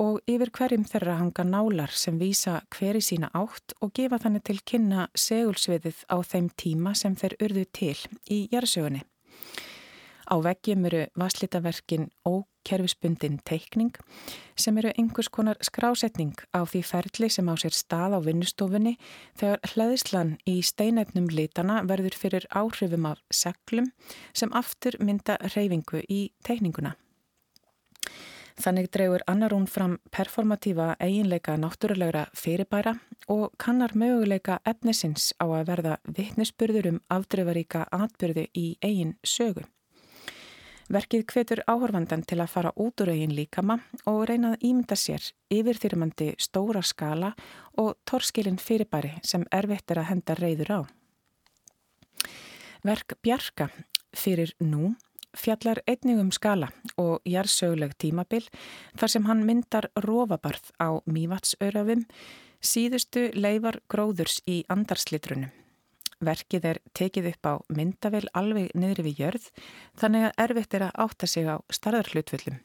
og yfir hverjum þeirra hanga nálar sem vísa hveri sína átt og gefa þannig til kynna segulsviðið á þeim tíma sem þeir urðu til í jærsögunni. Á veggjum eru vaslitaverkin ókerfisbundin teikning sem eru einhvers konar skrásetning á því ferli sem á sér stað á vinnustofunni þegar hlæðislan í steinefnum litana verður fyrir áhrifum af seglum sem aftur mynda reyfingu í teikninguna. Þannig drefur annarún fram performatífa eiginleika náttúrulegra fyrirbæra og kannar möguleika efnisins á að verða vittnesburður um afdrifaríka atbyrðu í eigin sögu. Verkið hvetur áhorfandan til að fara út úr eigin líkama og reyna að ímynda sér yfirþyrmandi stóra skala og torskilin fyrirbæri sem erfitt er að henda reyður á. Verk Bjarka fyrir nú fjallar einningum skala og jærsöguleg tímabil þar sem hann myndar rofabarð á mývatsörafum síðustu leifar gróðurs í andarslitrunum. Verkið er tekið upp á myndavel alveg niðri við jörð þannig að erfitt er að átta sig á starðarhlutfullum.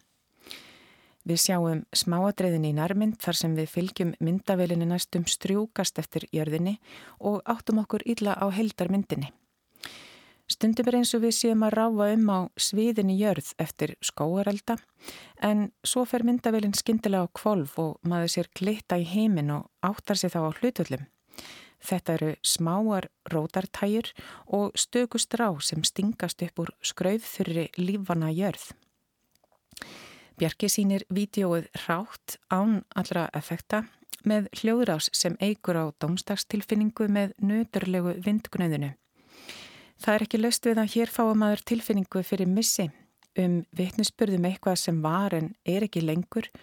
Við sjáum smáadreiðin í nærmynd þar sem við fylgjum myndavelinni næstum strjúkast eftir jörðinni og áttum okkur illa á heldarmyndinni. Stundum er eins og við séum að ráfa um á sviðinni jörð eftir skóarelda en svo fer myndavelin skindilega á kvolv og maður sér glitta í heiminn og áttar sig þá á hlutullum. Þetta eru smáar rótartæjur og stökustrá sem stingast upp úr skrauðþurri lífvana jörð. Bjarki sínir vídjóið rátt án allra effekta með hljóðrás sem eigur á domstagstilfinningu með nöturlegu vindgnöðinu. Það er ekki löst við að hér fáum aður tilfinningu fyrir missi um vittnisspurðum eitthvað sem var en er ekki lengur og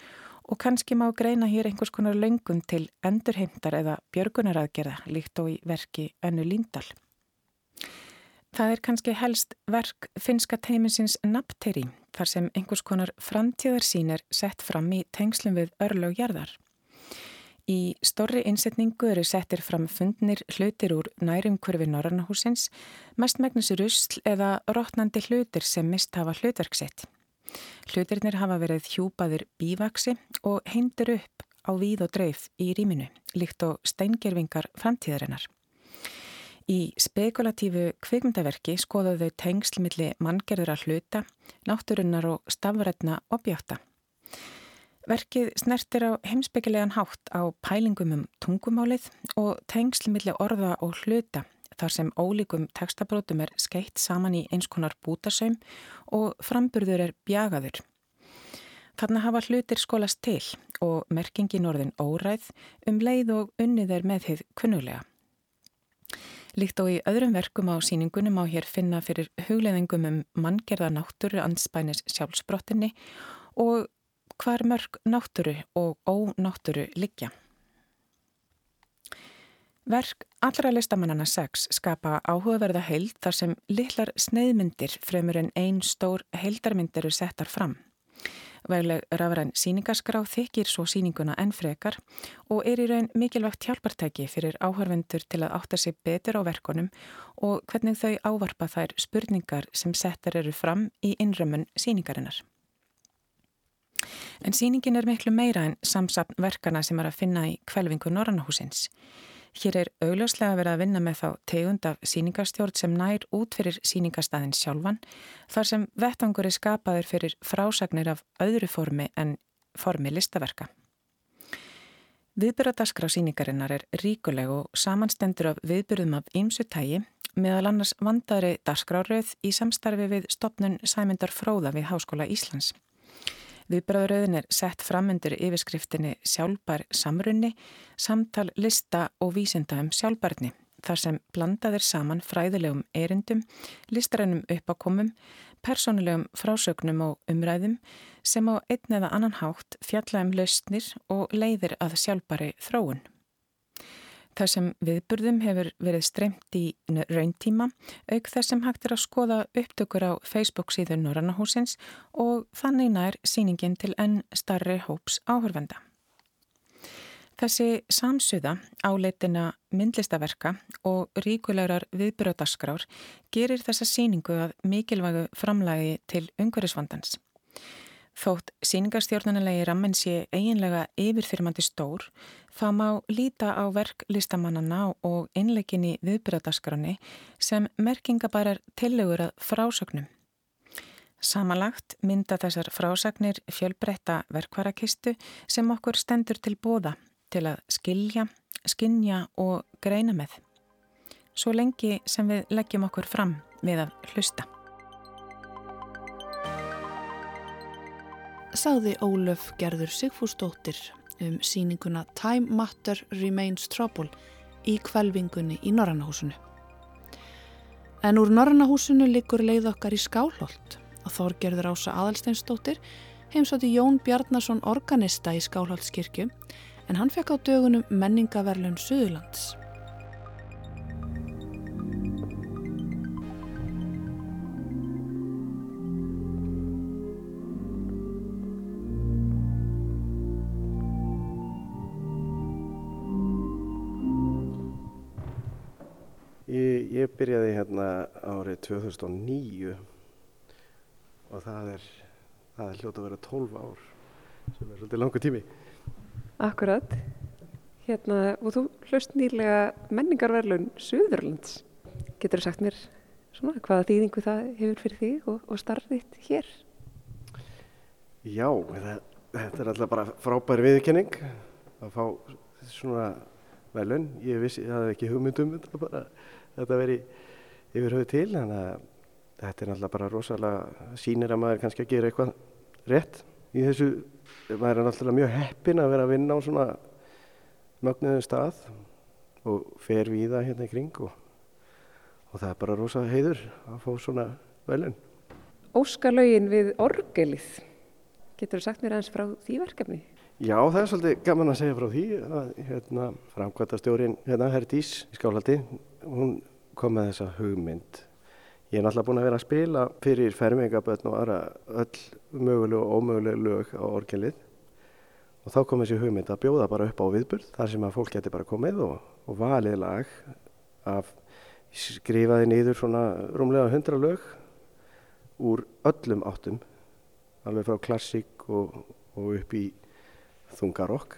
kannski má greina hér einhvers konar löngun til endurheimtar eða björgunaraðgerða líkt og í verki Önnu Líndal. Það er kannski helst verk finska teiminsins Napteri þar sem einhvers konar framtíðarsýn er sett fram í tengslum við örlögjarðar. Í stórri innsetningu eru settir fram fundnir hlutir úr nærumkurfi Norrannahúsins, mest megnis rusl eða rótnandi hlutir sem mist hafa hlutverksitt. Hlutirnir hafa verið hjúpaður bívaksi og heimdur upp á víð og dreif í rýminu, líkt og steingerfingar framtíðarinnar. Í spekulatífu kvikmyndaverki skoðuðu tengslmilli manngerður að hluta, náttúrunnar og stafrætna objekta. Verkið snertir á heimsbyggilegan hátt á pælingum um tungumálið og tengslmilli orða og hluta þar sem ólíkum textabrótum er skeitt saman í eins konar bútasaum og framburður er bjagaður. Þarna hafa hlutir skólast til og merkingin orðin óræð um leið og unnið er með þið kunnulega. Líkt og í öðrum verkum á síningunum á hér finna fyrir hugleðingum um manngerða náttúru anspænis sjálfsbrottinni og hvar mörg náttúru og ónáttúru liggja. Verk allra listamannana sex skapa áhugaverða heild þar sem litlar sneiðmyndir fremur en einn stór heildarmyndir eru settar fram. Vegleg rafræn síningaskrá þykir svo síninguna enn frekar og er í raun mikilvægt hjálpartæki fyrir áhörvendur til að átta sig betur á verkonum og hvernig þau ávarpa þær spurningar sem settar eru fram í innrömmun síningarinnar. En síningin er miklu meira en samsapn verkana sem er að finna í kvelvingu Norrannahúsins. Hér er augljóslega verið að vinna með þá tegund af síningarstjórn sem nær út fyrir síningastæðin sjálfan þar sem vettangur er skapaður fyrir frásagnir af öðru formi en formi listaverka. Viðbyrðadaskra síningarinnar er ríkuleg og samanstendur af viðbyrðum af ýmsu tægi meðal annars vandari dasgráröð í samstarfi við stopnun Sæmyndar Fróða við Háskóla Íslands. Viðbráðuröðin er sett fram undir yfirskriftinni Sjálfbær samrunni, samtal lista og vísinda um sjálfbærni þar sem blandaðir saman fræðilegum erindum, listrænum uppakomum, persónulegum frásögnum og umræðum sem á einn eða annan hátt fjalla um lausnir og leiðir að sjálfbæri þróun. Það sem viðburðum hefur verið streymt í rauntíma auk þess sem hægt er að skoða upptökur á Facebook síður Norrannahúsins og þannig nær síningin til enn starri hóps áhörvenda. Þessi samsuða áleitina myndlistaverka og ríkulegar viðbröðaskrár gerir þessa síningu að mikilvægu framlægi til umhverjusvandans. Þótt síningarstjórnanilegi rammen sé eiginlega yfirþyrmandi stór, þá má líta á verk listamannana og innleikinni viðbyrjadaskrani sem merkingabærar tillegur að frásögnum. Samanlagt mynda þessar frásagnir fjölbreytta verkvarakistu sem okkur stendur til bóða til að skilja, skinja og greina með. Svo lengi sem við leggjum okkur fram við að hlusta.
Saði Ólöf Gerður Sigfúsdóttir um síninguna Time Matter Remains Trouble í kvelvingunni í Norrannahúsinu. En úr Norrannahúsinu liggur leið okkar í Skálholt og Þorgerður Ása Adalsteinsdóttir heimsóti Jón Bjarnason organista í Skálholtskirkju en hann fekk á dögunum menningaverlun Suðurlands.
Byrjaði hérna árið 2009 og það er, það er hljóta að vera 12 ár sem er svolítið langu tími.
Akkurat. Hérna, og þú hlust nýlega menningarverlun Suðurlands. Getur þú sagt mér svona hvaða þýðingu það hefur fyrir þig og, og starfðitt hér?
Já, það, þetta er alltaf bara frábæri viðkenning að fá svona velun. Ég vissi, það hefði ekki hugmyndum þetta bara þetta veri yfir höfu til þannig að þetta er náttúrulega bara rosalega sínir að maður kannski að gera eitthvað rétt í þessu maður er náttúrulega mjög heppin að vera að vinna á svona mögnuðum stað og fer við það hérna í kring og, og það er bara rosa heiður að fá svona velun.
Óskalauðin við orgelið. Getur þú sagt mér eins frá því verkefni?
Já, það er svolítið gaman að segja frá því að hérna, framkvæmtastjórin hérna, Herdís í Skálaldi, hún kom með þessa hugmynd. Ég er náttúrulega búin að vera að spila fyrir fermingabötn og aðra öll möguleg og ómöguleg lög á orgelið og þá kom þessi hugmynd að bjóða bara upp á viðburð þar sem að fólk geti bara komið og, og valið lag af skrifaði nýður svona rúmlega hundra lög úr öllum áttum alveg frá klassík og, og upp í þungarokk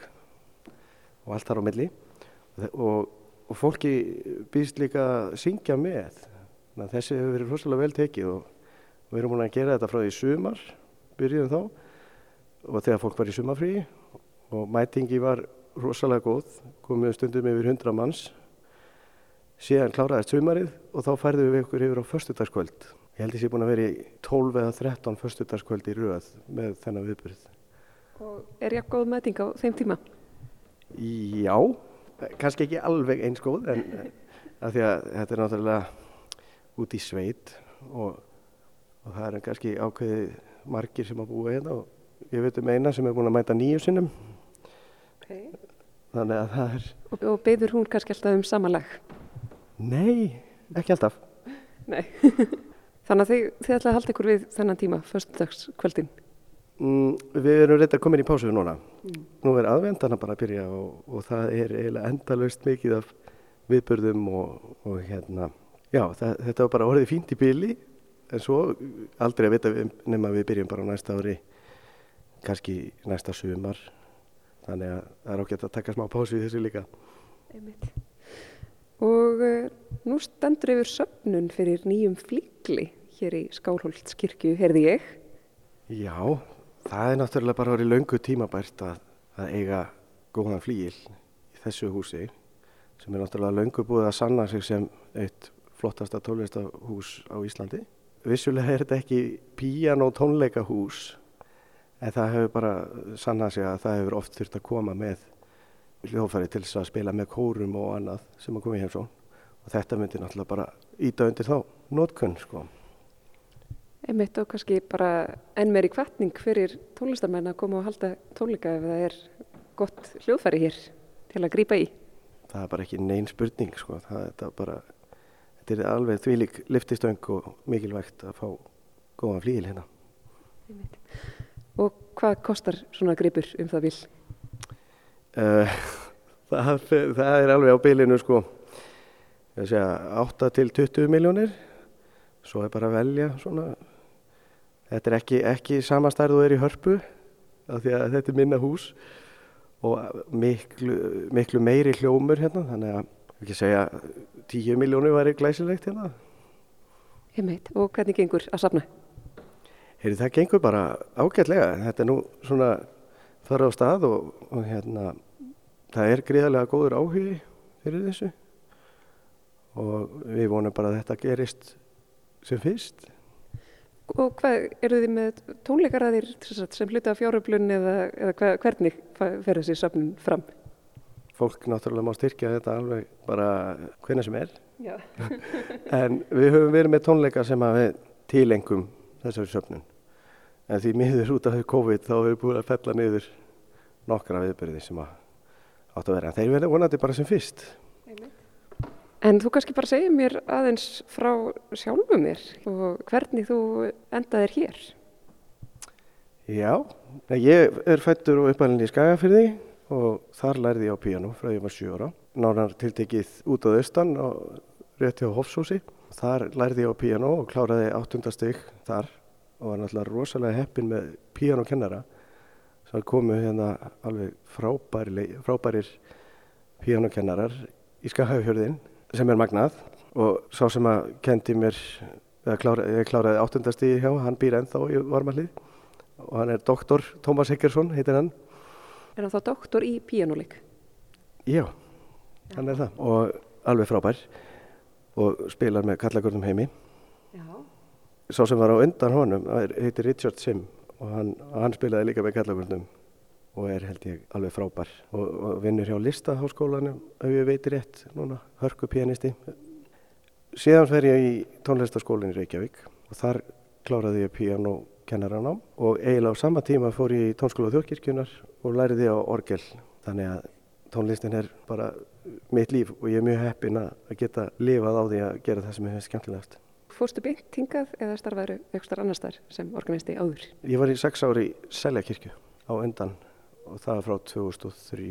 og allt þar á milli og, og fólki býðst líka að syngja með. Að þessi hefur verið rosalega vel tekið og við erum múin að gera þetta frá því sumar byrjuðum þá. Og þegar fólk var í sumarfríi og mætingi var rosalega góð komum stundum yfir hundra manns. Síðan kláraðist sumarið og þá færðum við ykkur yfir á förstudagskvöld ég held að ég sé búin að vera í 12 eða 13 förstudagskvöld í rauð með þennan viðbyrð
Og er ég góð meðting á þeim tíma?
Já, kannski ekki alveg eins góð en að því að þetta er náttúrulega út í sveit og, og það er kannski ákveði margir sem að búa hérna og ég veit um eina sem er búin að mæta nýju sinnum
Okay.
þannig að það er
Og, og beður hún kannski alltaf um samanlag?
nei, ekki alltaf
Nei. Þannig að þið, þið ætlaði að halda ykkur við þennan tíma, föstudagskvöldin.
Mm, Við erum reynda komin í pásu núna. Nú er aðvendana bara að byrja og, og það er eiginlega endalaust mikið af viðbörðum og, og hérna já, það, þetta var bara orðið fínt í byli en svo aldrei að vita nema við byrjum bara á næsta ári kannski næsta sumar. Þannig að það er ágætt að taka smá pásu í þessu líka.
Einmitt. Og uh, nú stendur yfir söfnun fyrir nýjum flíkli hér í Skálholtskirkju, heyrði ég.
Já, það er náttúrulega bara orðið löngu tímabært að, að eiga góðan flíil í þessu húsi sem er náttúrulega löngu búið að sanna sig sem eitt flottasta tónlistahús á Íslandi. Vissulega er þetta ekki píjan og tónleikahús en það hefur bara sannað sig að það hefur oft þurft að koma með hljóðfæri til þess að spila með kórum og annað sem að koma í heimsón og þetta myndi náttúrulega bara íta undir þá nótkunn sko.
Einmitt og kannski bara enn meiri kvartning fyrir tónlistarmenn að koma og halda tónleika ef það er gott hljóðfæri hér til að grípa í.
það er bara ekki neinn spurning sko. það er bara þetta er alveg þvílík liftistöng og mikilvægt að fá góðan flíil hérna
Og hvað kostar svona gripur um það vil?
uh, það, fer- það er alveg á bylinu sko ég að segja 8 til 20 miljónir svo er bara að velja svona þetta er ekki, ekki sama stærð og er í hörpu af því að þetta er minna hús og miklu, miklu meiri hljómur hérna þannig að ekki segja 10 miljónir væri glæsilegt hérna
Einmitt. Og hvernig gengur að safna?
Heyri, það gengur bara ágætlega. Þetta er nú svona þar á stað og, og hérna, það er gríðarlega góður áhugi fyrir þessu og við vonum bara að þetta gerist sem fyrst.
Og hvað, eru þið með tónleikaraðir sem hluta af fjáröflun eða, eða hva, hvernig fer þessi safnun fram?
Fólk náttúrulega má styrkja þetta alveg bara hvenna sem er.
Já.
En við höfum verið með tónleika sem að við tilengum þessari söfnun. En því miður út af COVID þá hefur við búin að fella niður nokkra viðbyrði sem að áttu að vera. En þeir verða vonandi bara sem fyrst.
En þú kannski bara segja mér aðeins frá sjálfum þér og hvernig þú endaðir hér.
Já, ég er fættur og uppalinn í Skagafyrði og þar lærði ég á píano frá ég var 7 ára. Nánar tiltekið út á austan og rétt hjá Hofsósi. Þar lærði ég á píano og kláraði áttundastygg þar og var náttúrulega rosalega heppin með píanokennara sem komu hérna alveg frábæri, frábærir píanokennarar í Skagafjörðin sem er magnað og sá sem að kendi mér, eða kláraði, ég kláraði áttundastyggi hjá, hann býr ennþá í varmalið og hann er doktor Tómas Heggersson, heitir hann.
Er hann þá doktor í píanuleik?
Já, hann er það og alveg frábær og spilar með kallagörnum heimi.
Já.
Sá sem var á undan honum heitir Richard Sim og hann, hann spilaði líka með kallagörnum og er held ég alveg frábær. Og, og vinnur hjá listaháskólanum ef ég veitir rétt núna, hörku pianisti síðan fer ég í tónlistaskólinn í Reykjavík og þar kláraði ég piano kennaranám og eiginlega á sama tíma fór ég í tónskóla þjóðkirkjunar og læriði á orgel. Þannig að tónlistin er bara mitt líf og ég er mjög heppin að geta lifað á því að gera það sem ég finnst skemmtilegast.
Fórstu beint hingað eða starfaður eitthvað annar starf sem organisti áður?
Ég var í sex ári í Seljakirkju á endan og það er frá 2003.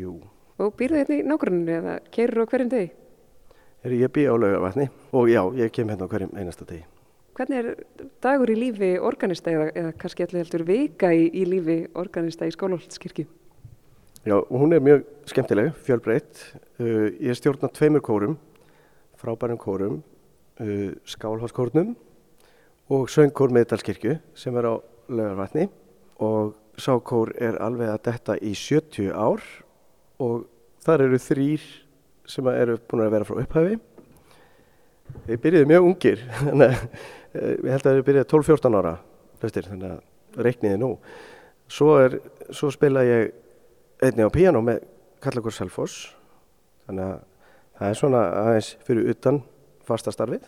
Og býrðu hérna í nákvæmlega eða kerur á hverjum degi?
Er ég bý á laugavatni og já, ég kem hérna á hverjum einasta degi.
Hvernig er dagur í lífi organista eða, eða kannski allir heldur vika í, í lífi organista í Skólahaldskirkju?
Já, hún er mjög skemmtileg, fjölbreytt. Uh, ég stjórna tveimur kórum, frábærum kórum, uh, skálháskórnum og söngkór meðdalskirkju sem er á laugarvatni og sákór er alveg að detta í 70 ár og þar eru þrýr sem eru búin að vera frá upphæfi. Við byrjuðum mjög ungir, þannig að eh, við heldum að við byrjuðum 12-14 ára, flestir, þannig að reikniði nú. Svo, er, svo spila ég einni á piano með Kallakur Selfoss, þannig að það er svona aðeins fyrir utan fastastarfið,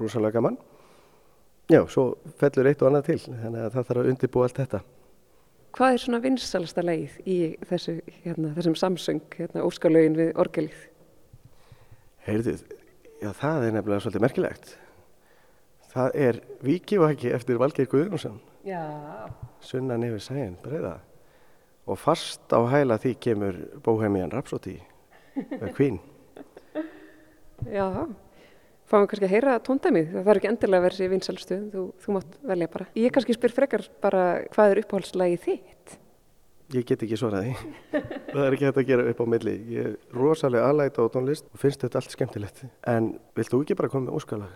rosalega gaman. Já, svo fellur eitt og annað til, þannig að það þarf að undirbúa allt þetta.
Hvað er svona vinsalasta leið í þessu, hérna, þessum samsöng, hérna, óskalögin við orgelið?
Heyrðu, já það er nefnilega svolítið merkilegt. Það er Víkivaki eftir Valgeir Guðjónsson.
Já.
Sunnan yfir sæðin, breyða. Og fast á hæla því kemur Bohemian Rhapsody, Queen.
Já, fáum kannski að heyra tóndæmið. Það þarf ekki endilega að vera sér vinsalstuðum, þú, þú mátt velja bara. Ég kannski spyr frekar bara hvað er uppáhaldslægið þitt?
Ég get ekki svarað því. það er ekki hægt að gera upp á milli. Ég er rosalega aðlæta á tónlist og finnst þetta allt skemmtilegt. En vilt þú ekki bara koma með óskalag?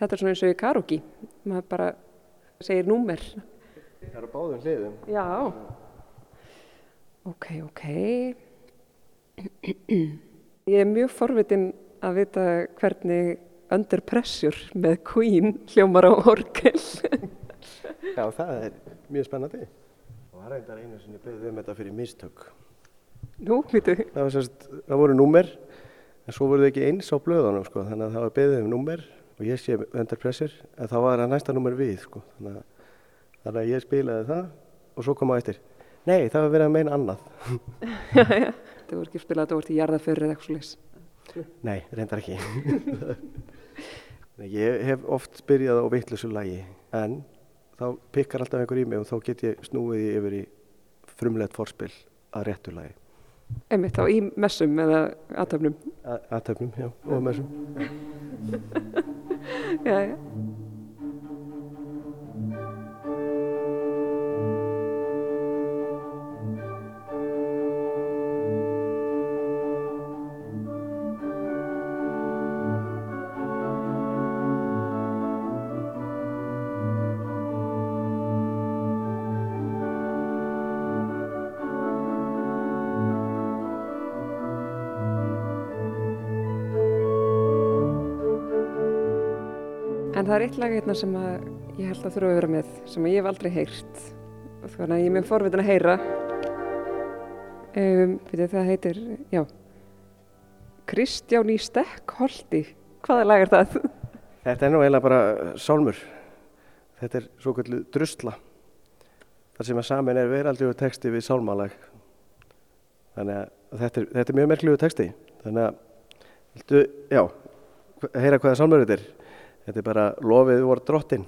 Þetta er svona eins og í karaoke. Maður bara segir númer.
Það eru báðum hliðum.
Já. Ok, ok. Ég er mjög forvitin að vita hvernig Under Pressure með Queen hljómar á orgel.
Já, það er mjög spennandi. Og það reyndar einu ég beðið um þetta fyrir mistök.
Nú, vitu.
Það, sérst, það voru númer, en svo voru þau ekki eins á blöðunum, sko. Þannig að það var beðið um númer og ég sé Under Pressure, en þá var það næsta númer við, sko. Þannig að, þannig að ég spilaði það og svo kom á eftir. Nei, það var verið að meina annað.
já, já. Það voru ekki spilað, það voru til jarðaförur eða eitthvað slúðis.
Nei, reyndar ekki. ég hef oft byrjað á vittlusu lægi, en þá pikkar alltaf einhver í mig og þá get ég snúið yfir í frumlegt forspil að réttu lægi.
Einmitt þá í messum eða aðtöfnum?
Aðtöfnum, já, og messum.
já, já. En það er eitt lag hérna sem ég held að þurfa að vera með, sem ég hef aldrei heyrt. Þannig að ég er mjög forvitin að heyra. Um, það heitir, já, Kristján í Stekkholti. Hvaða lag er það?
Þetta er nú eiginlega bara sálmur. Þetta er svo kallu drusla. Það sem að samin er veraldjóðu texti við sálmalag. Þannig að þetta er, þetta er mjög merkluðu texti. Þannig að, viltu, já, heyra hvaða sálmur þetta er? Þetta er bara lofið voru drottin.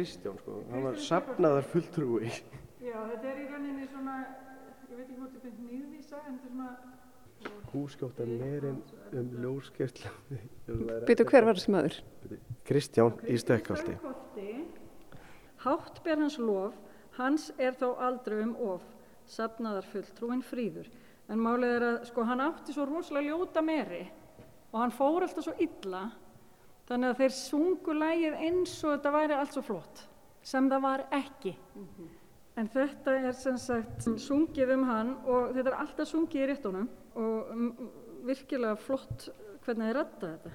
Kristján sko, hann var sapnaðar fulltrúi.
Já, þetta er í rauninni svona, ég veit ekki hvort þetta er nýðvísa, en þetta er svona...
Húskjóta meirinn um ljóskjörtla.
Býtu hver var þessi maður?
Kristján í Stökkálti.
Hátt ber hans lof, hans er þó aldrei um of, safnaðar fulltrúin fríður. En málið er að sko hann átti svo rosalega ljóta meri og hann fór alltaf svo illa þannig að þeir sungu lægið eins og þetta væri allt svo flott sem það var ekki. Mm -hmm. En þetta er sem sagt sungið um hann og þetta er alltaf sungið í réttunum og virkilega flott hvernig þið rætta þetta.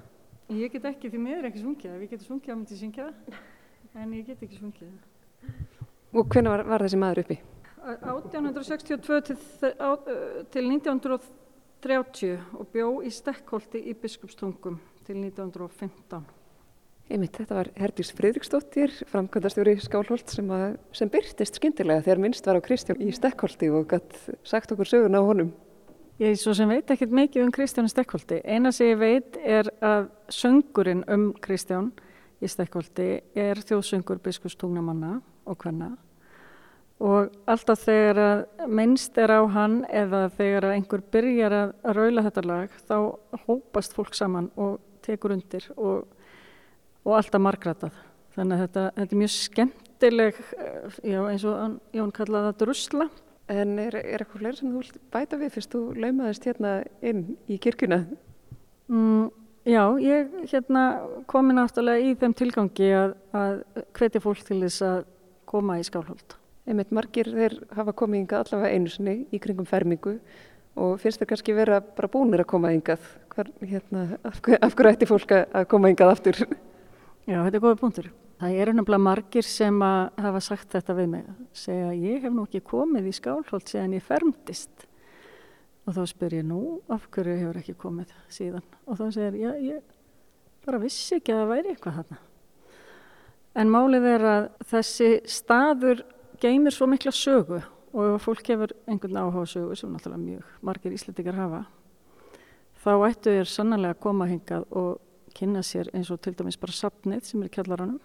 Ég get ekki því miður ekki sungið við getum sungið að myndi syngja en ég get ekki sungið.
Og hvernig var, var þessi maður uppi?
1862 til, til 1930 og bjó í Stekkholti í Biskupstungum til 1915.
Einmitt, þetta var Herdís Fridriksdóttir, framkvæmdastjóri Skálholt sem, að, sem byrtist skindilega þegar minnst var á Kristján í Stekkholti og gætt sagt okkur sögun á honum.
Ég svo sem veit ekkert mikið um Kristján í Stekkholti. Eina sem ég veit er að söngurinn um Kristján í Stekkholti er þjóðsöngur biskupstungnamanna og hvenna og alltaf þegar minnst er á hann eða þegar einhver byrjar að raula þetta lag þá hópast fólk saman og tekur undir og, og alltaf margratað þannig að þetta, þetta er mjög skemmtileg eh, já, eins og Jón kallaði það drusla.
En er, er eitthvað fleiri sem þú vilt bæta við fyrst? Þú laumaðist hérna inn í kirkuna?
Mm, já, ég hérna komi náttúrulega í þeim tilgangi að, að hvetja fólk til þess að koma í skálholt.
Einmitt margir þeir hafa komið ynga allavega einu sinni í kringum fermingu og finnst þeir kannski vera bara búinir að koma yngað hérna, af, af hverju ætti fólk að koma yngað aftur?
Já, þetta er góða punktur. Það eru nefnilega margir sem að hafa sagt þetta við mig. Segja ég hef nú ekki komið í skálholt séðan ég fermtist og þá spyr ég nú af hverju hefur ekki komið síðan? Og þá segir ég, ég bara vissi ekki að það væri eitthvað þarna. En málið er að þessi staður geymir svo mikla sögu og ef fólk hefur einhvern sögu sem náttúrulega mjög margir íslendingar hafa þá ættu þér sannlega að koma hingað og kynna sér eins og til dæmis bara sapnið sem er í kjallaranum.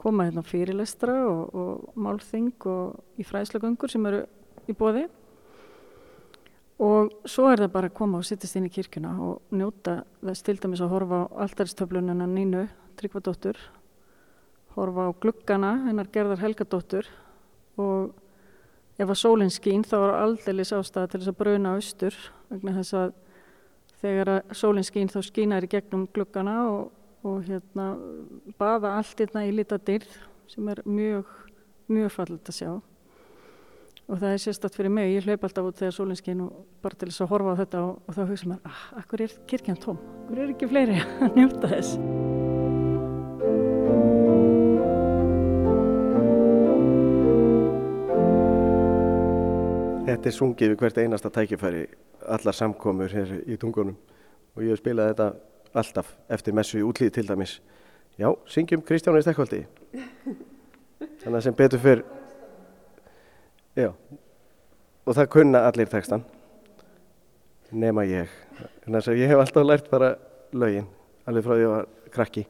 Koma hérna fyrirlestra og, og málþing og í fræðslagöngur sem eru í bóði og svo er það bara að koma og sittast inn í kirkuna og njóta þess til dæmis að horfa á aldaristöflunina Nínu Tryggvadóttur horfa á gluggana hennar Gerðar Helgadóttur og ef að sólinn skín þá er aldeilis ástæða til þess að bruna austur vegna þess að þegar að sólinn skín þá skínar í gegnum gluggana og, og hérna baða allt hérna í lita dyrð sem er mjög, mjög fallit að sjá. Og það er sérstatt fyrir mig, ég hlaup alltaf út þegar sólinn skín og bara til þess að horfa á þetta og, og þá hugsa mér, ah, akkur er kirkjan tóm, akkur er ekki fleiri að njóta þess
Þetta er sungið við hvert einasta tækifæri, allar samkomur hér í tungunum og ég hef spilað þetta alltaf eftir messu í útlýði til dæmis. Já, syngjum Kristjánu í Stekkvaldi. Þannig að sem betur fyrr, já, og það kunna allir textan, nema ég. Þannig að ég hef alltaf lært bara lögin, alveg frá því að ég var krakki.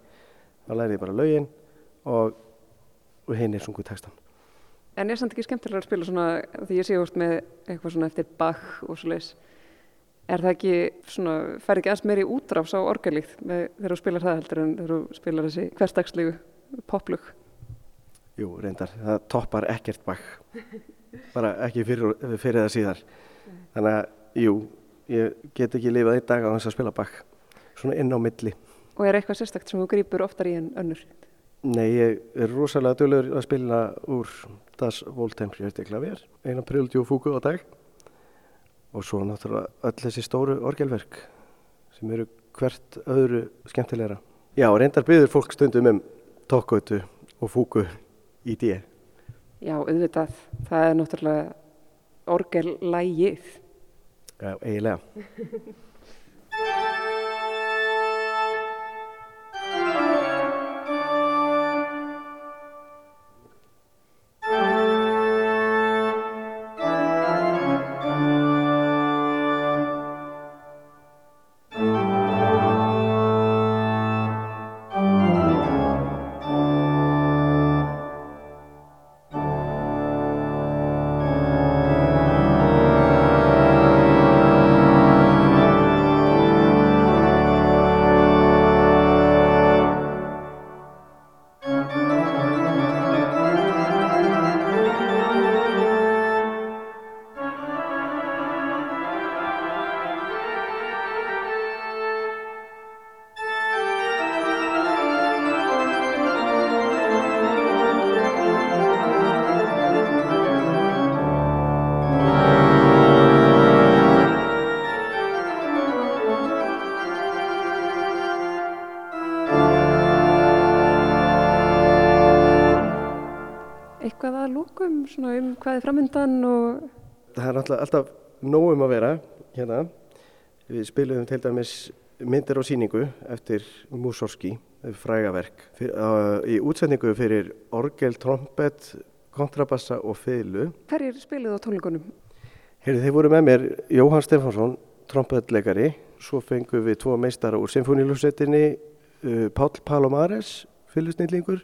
Þá lærði ég bara lögin og, og hinn er sunguð textan.
En er samt ekki skemmtilega að spila svona, því ég sé úr með eitthvað svona eftir Bach og svo leiðis, er það ekki svona, fær ekki aðeins meiri útráfs á orgelíkt þegar þú spilar það heldur en þegar þú spilar þessi hverstagslegu poplug?
Jú, reyndar, það toppar ekkert Bach, bara ekki fyrir, fyrir það síðar. Þannig að, jú, ég get ekki lifað einn dag á þess að spila Bach, svona inn á milli.
Og er eitthvað sérstakt sem þú grýpur oftar í en önnur?
Nei, ég er rosalega dölur að spila úr Das Voltemprierte klaver, eina prildjú fúku á dag og svo náttúrulega öll þessi stóru orgelverk sem eru hvert öðru skemmtilegra. Já, reyndar byður fólk stundum um tokkautu og fúku í díu.
Já, auðvitað. Það er náttúrulega orgellægið.
Já, eiginlega.
um hvað er framöndan og...
Það er alltaf, alltaf nógum að vera hérna. Við spilum til dæmis myndir á síningu eftir Mussorgsky, frægaverk, fyr, uh, í útsendingu fyrir orgel, trompet, kontrabassa og fiðlu.
Hverjir spiluð á tónleikunum?
Heyrðu, þeir voru með mér Jóhann Stefansson, trompetleikari, svo fengum við tvo meistara úr symfónilúsettinni, uh, Pál Palomares, fylgusnýtlingur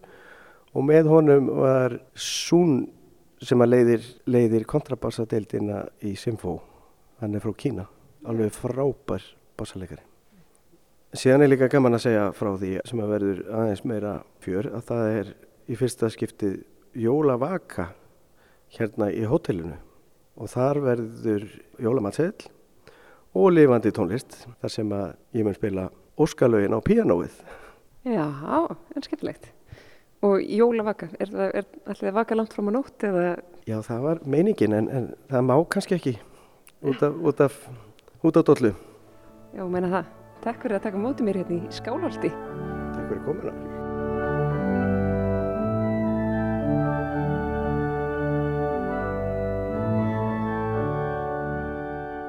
og með honum var Sun sem að leiðir, leiðir kontrabassadeildina í Symfó, hann er frá Kína, alveg frábær bassaleikari. Síðan er líka gaman að segja frá því sem að verður aðeins meira fjör að það er í fyrsta skiptið jólavaka hérna í hótelinu og þar verður jólamatseðl og lifandi tónlist þar sem að ég mun spila óskalögin á píanóið.
Já, en skemmtilegt. Og jólavaka, er það, er allir vaka langt fram á nótt eða?
Já, það var meiningin en, en það má kannski ekki út af, út af, út af dollu.
Já, meina það. Takk fyrir að taka mótið mér hérna í Skálholti.
Takk fyrir komina.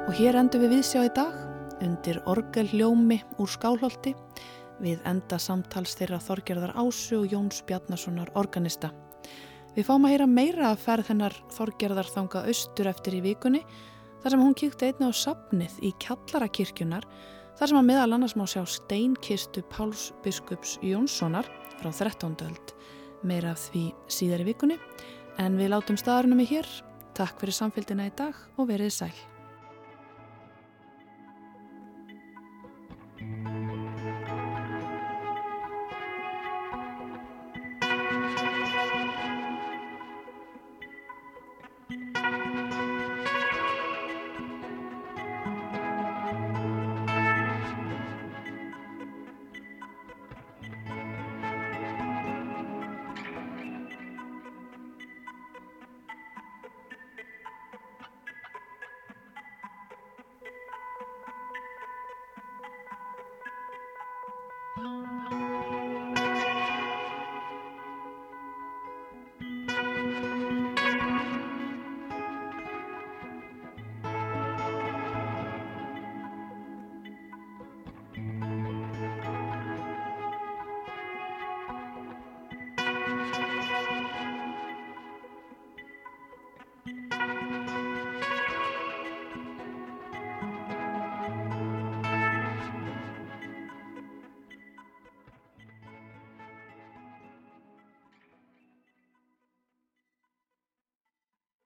Og hér endur við viðsjá í dag undir orgelhljómi úr Skálholti við enda samtals þeirra Þorgerðar Ásu og Jóns Bjarnasonar organista. Við fáum að heyra meira að ferð hennar Þorgerðar þanga austur eftir í vikunni þar sem hún kíkti einni á sapnið í Kjallarakirkjunar þar sem að meðal annars má sjá steinkistu Páls biskups Jónssonar frá 13. öld. Meira því síðar í vikunni en við látum staðarinnum í hér. Takk fyrir samfélgina í dag og verið sæl.